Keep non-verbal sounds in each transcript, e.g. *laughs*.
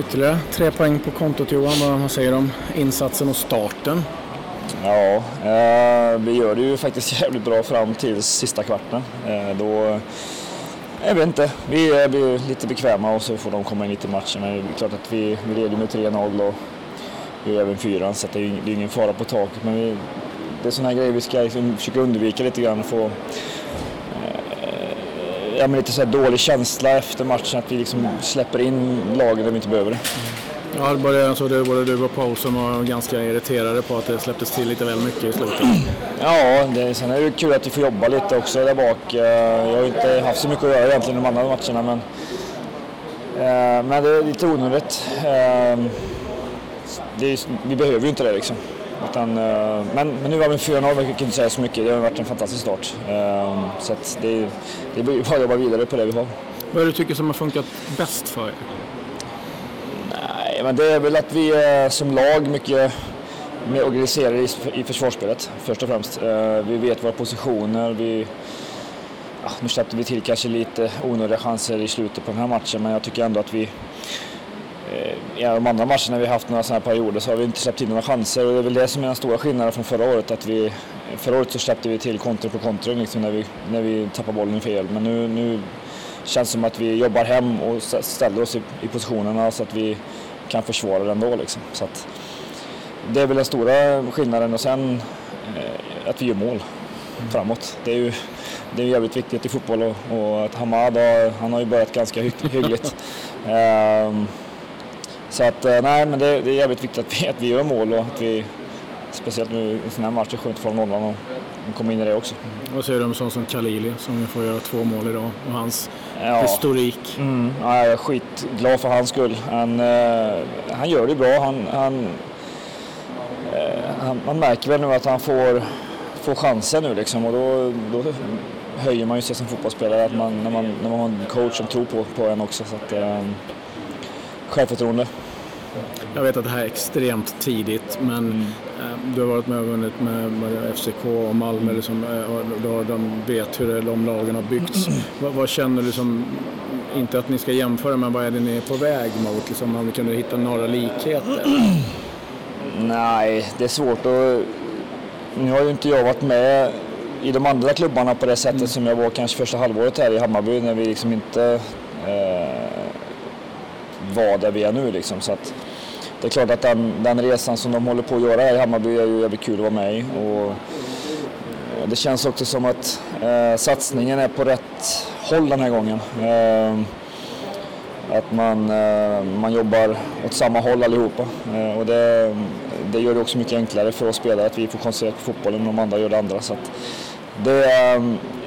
Ytterligare tre poäng på kontot Johan. Vad säger du om insatsen och starten? Ja, eh, vi gör det ju faktiskt *laughs* jävligt bra fram till sista kvarten. Eh, då, jag vet inte, vi eh, är, vi lite bekväma och så får de komma in lite i matchen. Men det är klart att vi, vi leder med 3-0 och vi är även fyran så det är, det är ingen fara på taket. Men vi, det är sådana här grejer vi ska liksom försöka undvika lite grann. Få, ja, men lite så dålig känsla efter matchen, att vi liksom släpper in lagen där vi inte behöver det. Ja, både, alltså, det, både du och Paul som var ganska irriterade på att det släpptes till lite väl mycket i slutet. Ja, det, sen är det kul att vi får jobba lite också där bak. Eh, jag har inte haft så mycket att göra egentligen de andra matcherna men, eh, men det är lite onödigt. Eh, det, vi behöver ju inte det liksom. Utan, men, men nu har vi 4-0, vi kan inte säga så mycket. Det har varit en fantastisk start. Så det, det är bara att jobba vidare på det vi har. Vad är det du tycker som har funkat bäst för er? men det är väl att vi är som lag mycket mer organiserade i försvarsspelet först och främst. Eh, vi vet våra positioner. Vi, ja, nu släppte vi till kanske lite onödiga chanser i slutet på den här matchen men jag tycker ändå att vi eh, i de andra matcherna vi haft några sådana här perioder så har vi inte släppt in några chanser och det är väl det som är den stora skillnaden från förra året. Att vi, förra året så släppte vi till kontra på kontra liksom när, vi, när vi tappade bollen fel men nu, nu känns det som att vi jobbar hem och ställer oss i, i positionerna så att vi kan försvara det ändå. Liksom. Så att, det är väl den stora skillnaden och sen eh, att vi gör mål framåt. Det är ju det är jävligt viktigt i fotboll och, och att Hamad har, han har ju börjat ganska hy hyggligt. um, *laughs* så att eh, nej, men det, det, är jävligt viktigt att vi, att vi gör mål och att vi speciellt nu i sån här match, är skönt från nollan och komma in i det också. Mm. Vad säger du om sån som Khalili som får göra två mål idag och hans ja. historik? Mm. Ja, jag är skitglad för hans skull. Han, eh, han gör det bra. Han, han, eh, han, man märker väl nu att han får, får chansen nu liksom och då, då höjer man ju sig som fotbollsspelare att man, när, man, när man har en coach som tror på, på en också. Så att, eh, självförtroende. Jag vet att det här är extremt tidigt men mm. Eh, du har varit med och vunnit med, med FCK och Malmö liksom, eh, och de vet hur de lagen har byggts. Mm. Vad, vad, känner du som, inte att ni ska jämföra, men vad är det ni är på väg mot? Liksom, om vi kunde hitta några likheter? Nej, det är svårt att... Nu har ju inte jag varit med i de andra klubbarna på det sättet mm. som jag var kanske första halvåret här i Hammarby när vi liksom inte eh, var där vi är nu. Liksom. Så att, det är klart att den, den, resan som de håller på att göra här i Hammarby är ju jävligt kul att vara med i. Och eh, det känns också som att eh, satsningen är på rätt håll den här gången. Eh, att man, eh, man jobbar åt samma håll allihopa. Eh, och det, det gör det också mycket enklare för oss spelare att vi får koncentrera på fotbollen och de andra gör det andra. Så det är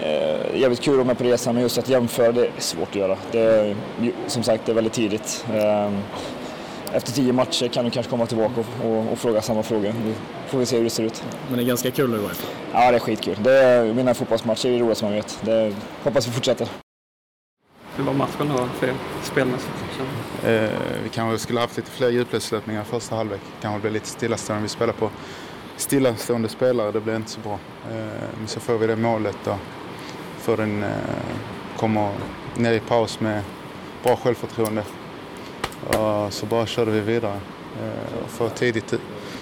eh, jävligt kul att vara med på resan men just att jämföra det är svårt att göra. Det är, som sagt, det är väldigt tidigt. Eh, efter tio matcher kan du kanske komma tillbaka och, och, och fråga samma frågor. Då får vi se hur det ser ut. Men det är ganska kul att vara Ja, det är skitkul. Det är, mina fotbollsmatcher är det roligaste man vet. Det, hoppas vi fortsätter. Hur var matchen då för er spelmässigt? Eh, vi kanske skulle haft lite fler djupledslöpningar första halvlek. Kanske bli lite stillastående. Vi spelar på stillastående spelare, det blir inte så bra. Eh, men så får vi det målet då. För den eh, kommer ner i paus med bra självförtroende. Och så bara körde vi vidare. Eh, och får tidigt,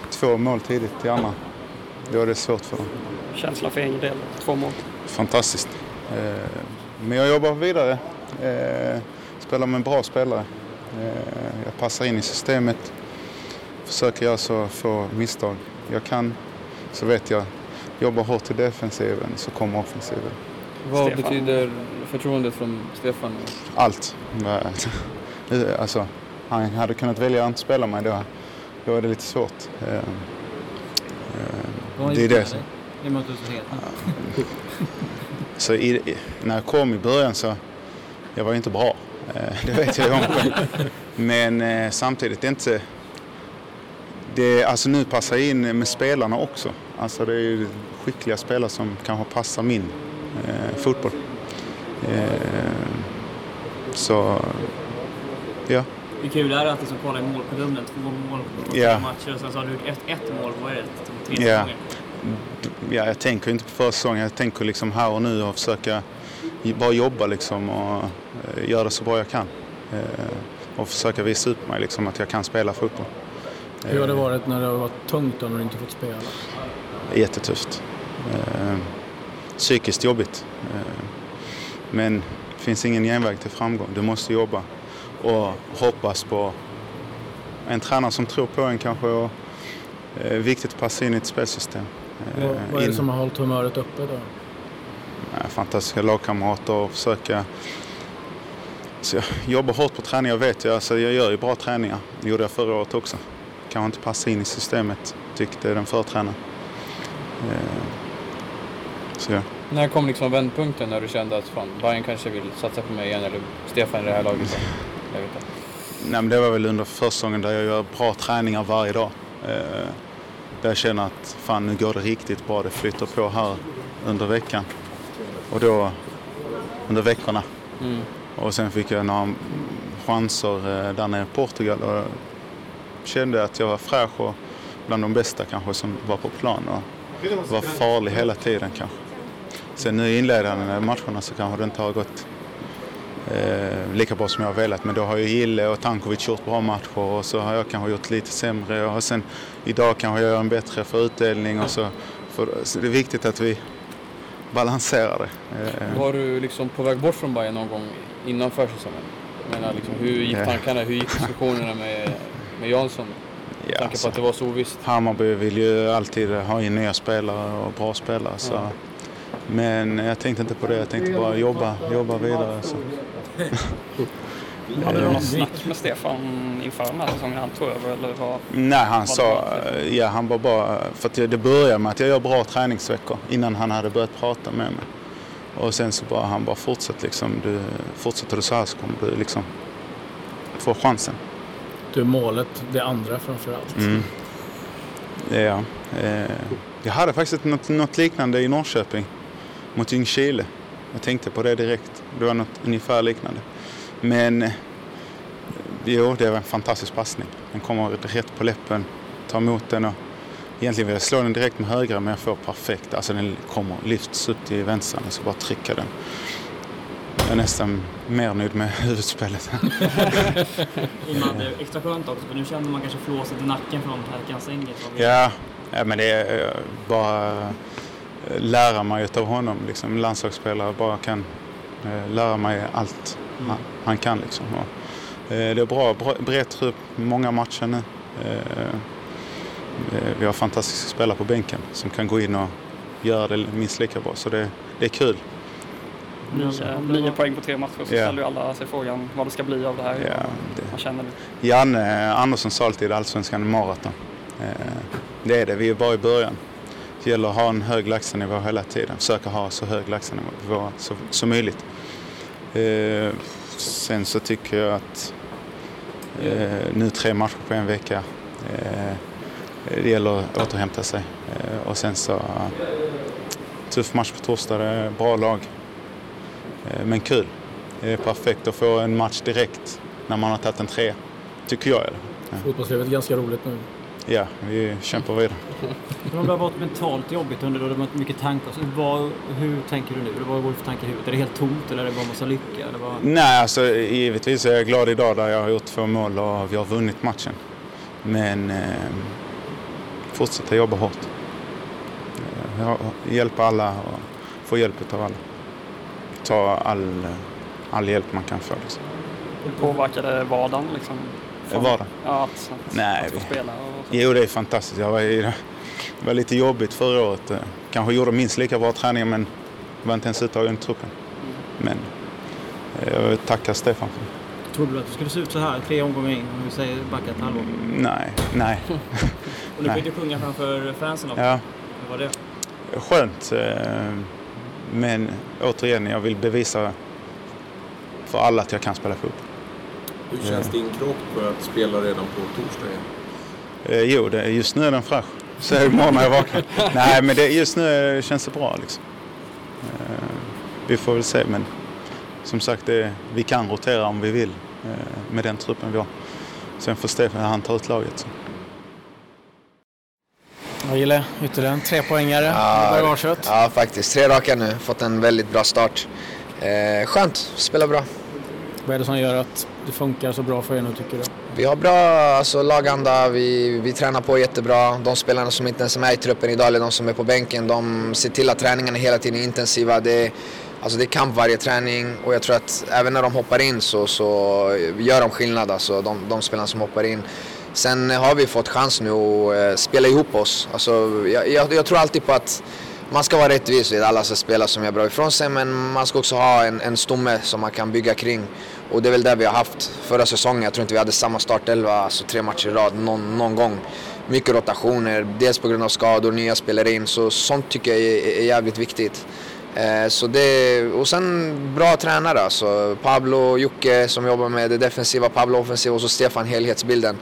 två mål tidigt i andra. Då är det svårt för dem. Känsla för egen del, två mål? Fantastiskt. Men jag jobbar vidare. Spelar med bra spelare. Jag passar in i systemet. Försöker göra så få misstag jag kan så vet jag, jobbar hårt i defensiven så kommer offensiven. Vad Stefan. betyder förtroendet från Stefan? Allt. *laughs* Alltså, han hade kunnat välja att inte spela mig då, då är det lite svårt. Eh, eh, Vad det är det. Och med så *laughs* i, när jag kom i början så, jag var inte bra. Eh, det vet jag ju om *laughs* Men samtidigt, det är inte det, alltså nu passar jag in med spelarna också. Alltså det är skickliga spelare som kanske passar min eh, fotboll. Eh, så, ja. Hur kul är det att liksom kolla i målkolumnen? Två mål på ja. matcher och sen så har du gjort ett, ett mål. Vad är det? Tre ja. säsonger? Ja, jag tänker inte på förra säsongen. Jag tänker liksom här och nu och försöka bara jobba liksom och eh, göra det så bra jag kan. Eh, och försöka visa upp mig liksom, att jag kan spela fotboll. Hur har det varit när det har varit tungt då, när du inte fått spela? Jättetufft. Eh, psykiskt jobbigt. Eh, men det finns ingen genväg till framgång. Du måste jobba och hoppas på en tränare som tror på en kanske och eh, viktigt att passa in i ett spelsystem. Eh, vad, vad är det som har hållit humöret uppe då? fantastiska lagkamrater och försöka så jag jobbar hårt på träning, jag vet ju. Alltså jag gör ju bra träningar. Det gjorde jag förra året också. Kanske inte passa in i systemet, tyckte den förra tränaren. Eh, så ja. När kom liksom vändpunkten när du kände att fan, Bayern kanske vill satsa på mig igen eller Stefan i det här laget? Jag vet inte. Nej, men det var väl under försäsongen där jag gör bra träningar varje dag. Eh, där jag känner att fan nu går det riktigt bra, det flyter på här under veckan. Och då, under veckorna. Mm. Och sen fick jag några chanser eh, där nere i Portugal och kände att jag var fräsch och bland de bästa kanske som var på plan och var farlig hela tiden kanske. Sen nu i inledande matcherna så kanske det inte har gått eh, lika bra som jag har velat. Men då har ju Gille och Tankovic gjort bra matcher och så har jag kanske gjort lite sämre. Och sen idag kanske jag gör en bättre för utdelning och så. För, så det är viktigt att vi balanserar det. Eh. Var du liksom på väg bort från Bayern någon gång innan försäsongen? Jag menar, liksom, hur gick tankarna, hur gick diskussionerna med, med Jansson? Ja, tanke på att det var så ovisst. Hammarby vill ju alltid ha in nya spelare och bra spelare. Så. Ja. Men jag tänkte inte på det, jag tänkte bara jobba, jobba vidare. Så. Hade du något snack med Stefan inför den här säsongen han tog över? Eller vad, Nej, han sa, ja han var bara, för att det började med att jag gör bra träningsveckor innan han hade börjat prata med mig. Och sen så bara, han bara fortsätt liksom, du, fortsätter du så här så kommer du liksom få chansen. Du är målet, det andra framförallt. Mm. Ja, eh, jag hade faktiskt något, något liknande i Norrköping mot Ljungskile. Jag tänkte på det direkt. Det var något ungefär liknande. Men eh, jo, det var en fantastisk passning. Den kommer rätt på läppen, tar emot den och egentligen vill jag slå den direkt med högra men jag får perfekt. Alltså den kommer, lyfts upp till vänster och så bara trycka den. Jag är nästan mer nöjd med *laughs* huvudspelet. *laughs* Innan det är extra skönt också, för nu känner man kanske flåset i nacken från Herkans Engel. Ja, ja, men det är eh, bara lära mig av honom. Liksom, landslagsspelare bara kan eh, lära mig allt mm. han, han, kan. Liksom. Och, eh, det är bra, bra bred trupp, många matcher nu. Eh, vi har fantastiska spelare på bänken som kan gå in och göra det minst lika bra. Så det, det är kul. Nio, nio poäng på tre matcher så yeah. ställer ju alla sig frågan vad det ska bli av det här. Yeah, det. Man känner det. Janne Andersson sa alltid allsvenskan maraton. Det är det, vi är bara i början. Det gäller att ha en hög lägstanivå hela tiden. Försöka ha så hög lägstanivå som, som möjligt. Eh, sen så tycker jag att eh, nu tre matcher på en vecka. Eh, det gäller att återhämta sig. Eh, och sen så tuff match på torsdag, det är bra lag. Eh, men kul. Det är perfekt att få en match direkt när man har tagit en tre, tycker jag. Ja. Fotbollslivet är ganska roligt nu. Ja, vi kämpar vidare. Om det har varit mentalt jobbigt under då det har varit mycket tankar. Vad, hur tänker du nu? Vad går det för tankar i huvudet? Är det helt tomt eller är det bara massa lycka? Eller vad? Nej, alltså givetvis är jag glad idag där jag har gjort två mål och vi har vunnit matchen. Men eh, fortsätta jobba hårt. Jag hjälpa alla och få hjälp av alla. Ta all, all hjälp man kan få. Liksom. Påverkar det vardagen? Liksom? Vardagen? Ja, att, Nej, att få spela? Och så. Jo, det är fantastiskt. Jag var det var lite jobbigt förra året. Kanske gjorde minst lika bra träningar men var inte ens uttagen i truppen. Men eh, jag vill tacka Stefan för det. Trodde du att det skulle se ut så här tre omgångar in om vi säger backa ett halvår? Nej, nej. *laughs* och nu fick du sjunga framför fansen också. Ja. Hur var det? Skönt. Eh, men återigen, jag vill bevisa för alla att jag kan spela fotboll. Hur känns din kropp för att spela redan på torsdag igen? Eh, jo, det, just nu är den fräsch. Så imorgon när jag vaknar. *laughs* Nej, men det, just nu känns det bra liksom. Eh, vi får väl se, men som sagt, det, vi kan rotera om vi vill eh, med den truppen vi har. Sen får Stefan, han ta ut laget. Så. Jag gillar ytterligare en trepoängare ja, i bagaget. Ja, faktiskt. Tre raka nu. Fått en väldigt bra start. Eh, skönt, spela bra. Vad är det som gör att det funkar så bra för er nu tycker du? Vi har bra alltså, laganda, vi, vi tränar på jättebra. De spelarna som inte ens är med i truppen idag eller de som är på bänken, de ser till att träningarna hela tiden är intensiva. Det, alltså, det är kamp varje träning och jag tror att även när de hoppar in så, så gör de skillnad, alltså, de, de spelarna som hoppar in. Sen har vi fått chans nu att eh, spela ihop oss. Alltså, jag, jag, jag tror alltid på att man ska vara rättvis vid alla spelare som gör bra ifrån sig men man ska också ha en, en stomme som man kan bygga kring. Och det är väl det vi har haft förra säsongen. Jag tror inte vi hade samma startelva, alltså tre matcher i rad någon, någon gång. Mycket rotationer, dels på grund av skador, nya spelare in. Så sånt tycker jag är, är jävligt viktigt. Eh, så det, och sen bra tränare alltså. Pablo, och Jocke som jobbar med det defensiva, Pablo offensiva och så Stefan helhetsbilden.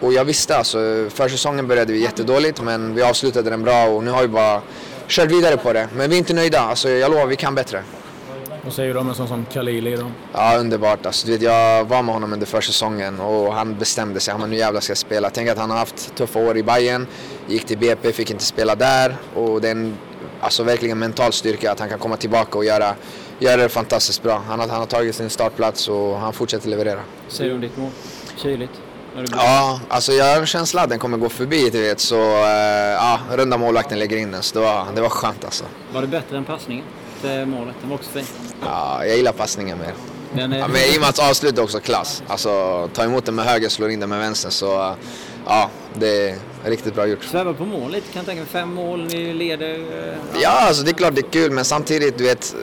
Och jag visste alltså, försäsongen började vi jättedåligt men vi avslutade den bra och nu har vi bara kört vidare på det. Men vi är inte nöjda, alltså, jag lovar vi kan bättre. Vad säger du om en sån som Khalili då? Ja, underbart. Alltså, du vet, jag var med honom under försäsongen och han bestämde sig. Han nu jävlar ska jag spela. Tänk att han har haft tuffa år i Bayern, gick till BP, fick inte spela där. Och det är en, alltså, verkligen mental styrka att han kan komma tillbaka och göra, göra det fantastiskt bra. Han har, han har tagit sin startplats och han fortsätter leverera. Säger du om ditt mål? Kyligt? Ja, alltså jag har en känsla att den kommer gå förbi, du vet. Så uh, ja, runda målvakten lägger in den. Så det var, det var skönt alltså. Var det bättre än passningen? Det målet, den var också fin. Ja, jag gillar passningen mer. Men, ja, men i och med att avslut är också klass. Alltså ta emot den med höger, slå in den med vänster. Så ja, det är riktigt bra gjort. Sväva på mål lite kan jag tänka mig. Fem mål, ni leder. Ja, ja alltså det är klart det är kul men samtidigt du vet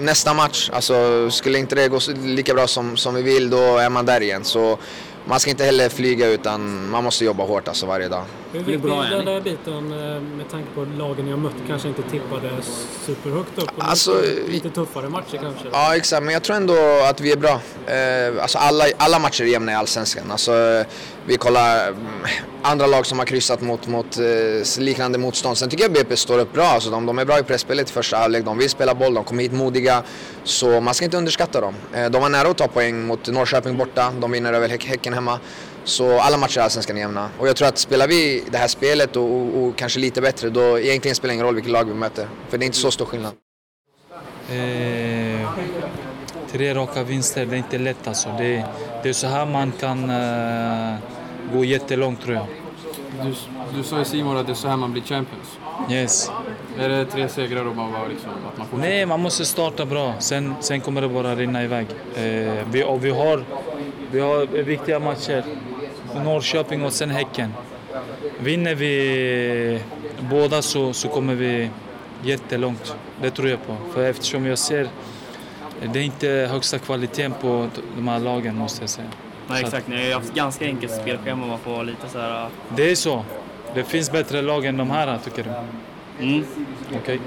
nästa match, alltså skulle inte det gå lika bra som, som vi vill då är man där igen. Så man ska inte heller flyga utan man måste jobba hårt alltså varje dag. Hur viktig är den där biten eh, med tanke på lagen jag mött kanske inte tippade superhögt upp? Alltså, lite tuffare matcher kanske? Ja exakt, men jag tror ändå att vi är bra. Eh, alltså alla, alla matcher är jämna i Allsvenskan. Alltså, vi kollar mm, andra lag som har kryssat mot, mot eh, liknande motstånd. Sen tycker jag BP står upp bra. Alltså, de, de är bra i pressspelet i första halvlek. De vill spela boll, de kommer hit modiga. Så man ska inte underskatta dem. Eh, de var nära att ta poäng mot Norrköping borta. De vinner över Häcken hemma. Så alla matcher i Allsvenskan är jämna. Och jag tror att spelar vi det här spelet och, och, och, kanske lite bättre, då egentligen spelar det ingen roll vilket lag vi möter. För det är inte så stor skillnad. Eh, tre raka vinster, det är inte lätt alltså. Det, det är så här man kan eh, gå jättelångt tror jag. Du, du sa ju Simon att det är så här man blir champions. Yes. Är det tre segrar och man bara liksom, att man fortsätter? Nej, man måste starta bra. Sen, sen kommer det bara rinna iväg. Eh, vi, och vi har, vi har viktiga matcher. Norrköping och sen Häcken. Vinner vi båda så, så kommer vi jättelångt. Det tror jag på. För eftersom jag ser det är inte högsta kvaliteten på de här lagen måste jag säga. Nej exakt, ni har ju haft ganska enkelt spelschema man får vara lite så här... Det är så. Det finns bättre lag än de här tycker du? Mm. Okej. Okay.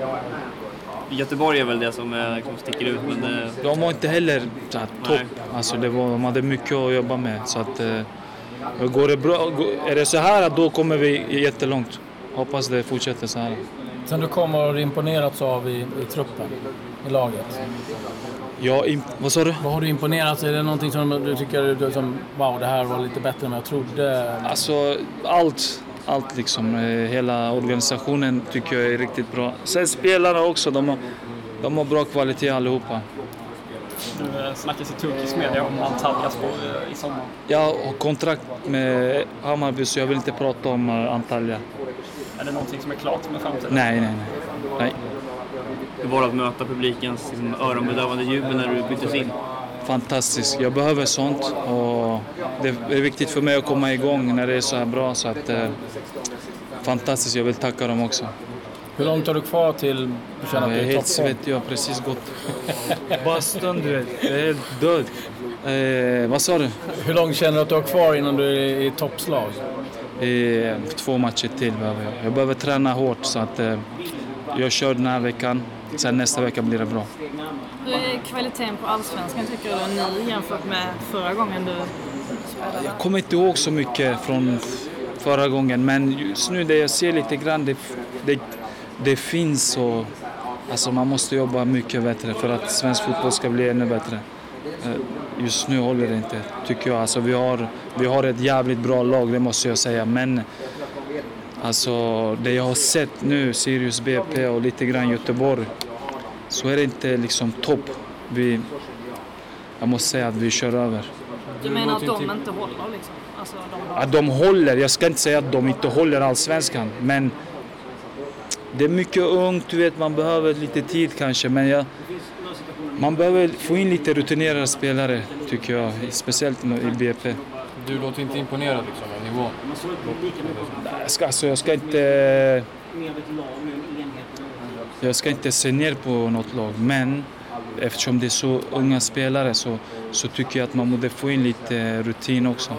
Göteborg är väl det som är, liksom, sticker ut men det... De var inte heller så här, topp. Alltså, det var, de hade mycket att jobba med. Så att, eh, går det bra, är det så här då kommer vi jättelångt. Hoppas det fortsätter så här. Sen du kom har du imponerats av i, i truppen, i laget? Ja, vad sa du? Vad har du imponerats Är det någonting som du tycker som, wow, det här var lite bättre än jag trodde? Alltså, allt. Allt liksom. Hela organisationen tycker jag är riktigt bra. Sen spelarna också, de har, de har bra kvalitet allihopa. Nu snackas i turkisk media om Antalya spår i sommar. Jag har kontrakt med Hammarby så jag vill inte prata om Antalya. Är det någonting som är klart med framtiden? Nej, nej, nej. nej. Hur var det att möta publikens liksom, öronbedövande jubel när du byttes in? Fantastiskt. Jag behöver sånt och det är viktigt för mig att komma igång när det är så här bra. Så att, eh, fantastiskt. Jag vill tacka dem också. Hur långt har du kvar till du känner att du är Jag är helt svettig. Jag har precis gått *laughs* bastun, du vet. Jag är helt död. Eh, vad sa du? Hur långt känner du att du har kvar innan du är i toppslag? Eh, två matcher till behöver jag. Jag behöver träna hårt så att eh, jag kör den här veckan. Sen nästa vecka blir det bra. Hur är kvaliteten på Allsvenskan tycker du nu jämfört med förra gången du spelade? Jag kommer inte ihåg så mycket från förra gången men just nu det jag ser lite grann det, det, det finns och alltså man måste jobba mycket bättre för att svensk fotboll ska bli ännu bättre. Eh, just nu håller det inte, tycker jag. Alltså, vi, har, vi har ett jävligt bra lag, det måste jag säga. Men alltså, det jag har sett nu, Sirius BP och lite grann Göteborg, så är det inte liksom topp. Vi, jag måste säga att vi kör över. Du menar att de inte håller liksom? Alltså, de... Ja, de håller. Jag ska inte säga att de inte håller allsvenskan, men det är mycket ungt, du vet, man behöver lite tid kanske. Men jag, man behöver få in lite rutinerade spelare, tycker jag. Speciellt i BP. Du låter inte imponerad liksom, av nivån? Jag ska, alltså, jag ska inte... Jag ska inte se ner på något lag, men eftersom det är så unga spelare så, så tycker jag att man borde få in lite rutin också.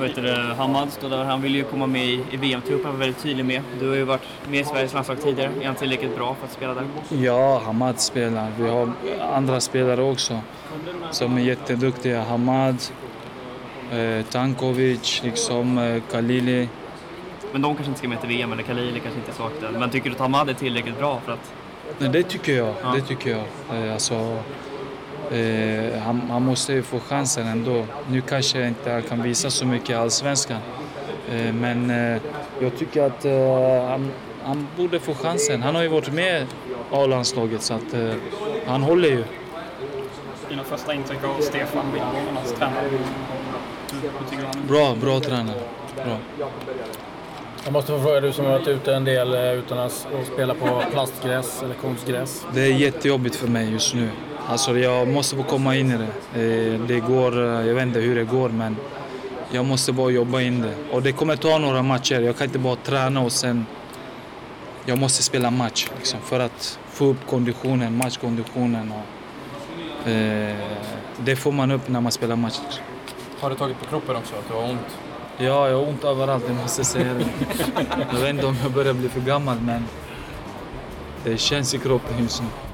Vet du, Hamad står där, han vill ju komma med i, VM-truppen, han var väldigt tydlig med. Du har ju varit med i Sveriges landslag tidigare, är han tillräckligt bra för att spela där? Ja, Hamad spelar. Vi har andra spelare också som är jätteduktiga. Hamad, eh, Tankovic, liksom, eh, Khalili. Men de kanske inte ska med till VM, eller Khalili kanske inte är så aktuell. Men tycker du att Hamad är tillräckligt bra för att... Nej, det tycker jag. Ja. Det tycker jag. Eh, alltså, eh, han, han måste ju få chansen ändå. Nu kanske jag inte kan visa så mycket i Allsvenskan. Eh, men eh, jag tycker att eh, han, han borde få chansen. Han har ju varit med i A-landslaget så att eh, han håller ju. Dina första intryck av Stefan Wilhelmsson, tränare? Bra, bra tränare. Bra. Jag måste få fråga, du som har varit ute en del eh, utan att spela på plastgräs eller konstgräs. Det är jättejobbigt för mig just nu. Alltså jag måste få komma in i det. Eh, Det går, eh, jag vet inte hur det går men jag måste bara jobba in det. Och det kommer ta några matcher. Jag kan inte bara träna och sen... Jag måste spela match liksom, för att få upp konditionen, matchkonditionen. Och, eh, det får man upp när man spelar match. Har du tagit på kroppen också, att du har ont? Ja, jag har ont överallt, jag måste säga det. Jag vet inte om jag börjar bli för gammal men det känns i kroppen just nu.